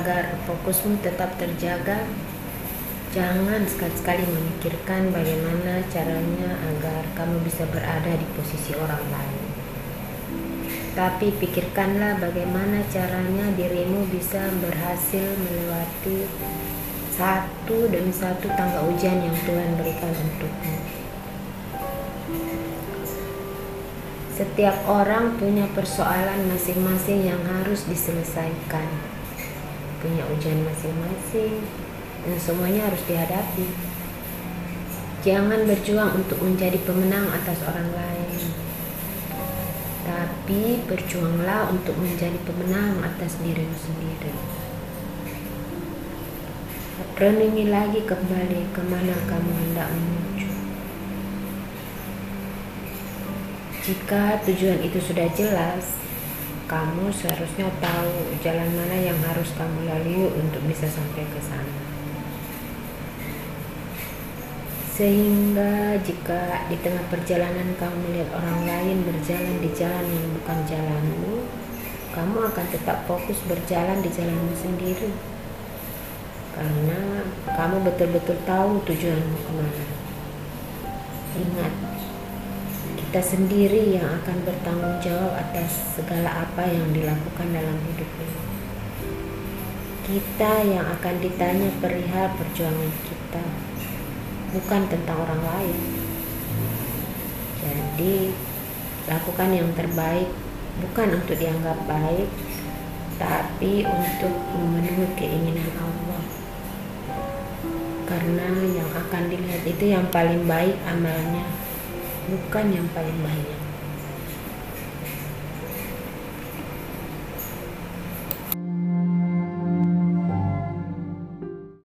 agar fokusmu tetap terjaga, jangan sekali-sekali memikirkan bagaimana caranya agar kamu bisa berada di posisi orang lain. Tapi pikirkanlah bagaimana caranya dirimu bisa berhasil melewati satu demi satu tangga ujian yang Tuhan berikan untukmu. Setiap orang punya persoalan masing-masing yang harus diselesaikan, punya ujian masing-masing, dan semuanya harus dihadapi. Jangan berjuang untuk menjadi pemenang atas orang lain, tapi berjuanglah untuk menjadi pemenang atas dirimu sendiri. Renungi lagi kembali ke mana kamu hendak menuju. Jika tujuan itu sudah jelas, kamu seharusnya tahu jalan mana yang harus kamu lalui untuk bisa sampai ke sana. Sehingga jika di tengah perjalanan kamu melihat orang lain berjalan di jalan yang bukan jalanmu, kamu akan tetap fokus berjalan di jalanmu sendiri. Karena kamu betul-betul tahu tujuanmu ke mana. Ingat, kita sendiri yang akan bertanggung jawab atas segala apa yang dilakukan dalam hidup ini. Kita yang akan ditanya perihal perjuangan kita, bukan tentang orang lain. Jadi, lakukan yang terbaik bukan untuk dianggap baik, tapi untuk memenuhi keinginan Allah. Karena yang akan dilihat itu yang paling baik amalnya bukan yang paling banyak.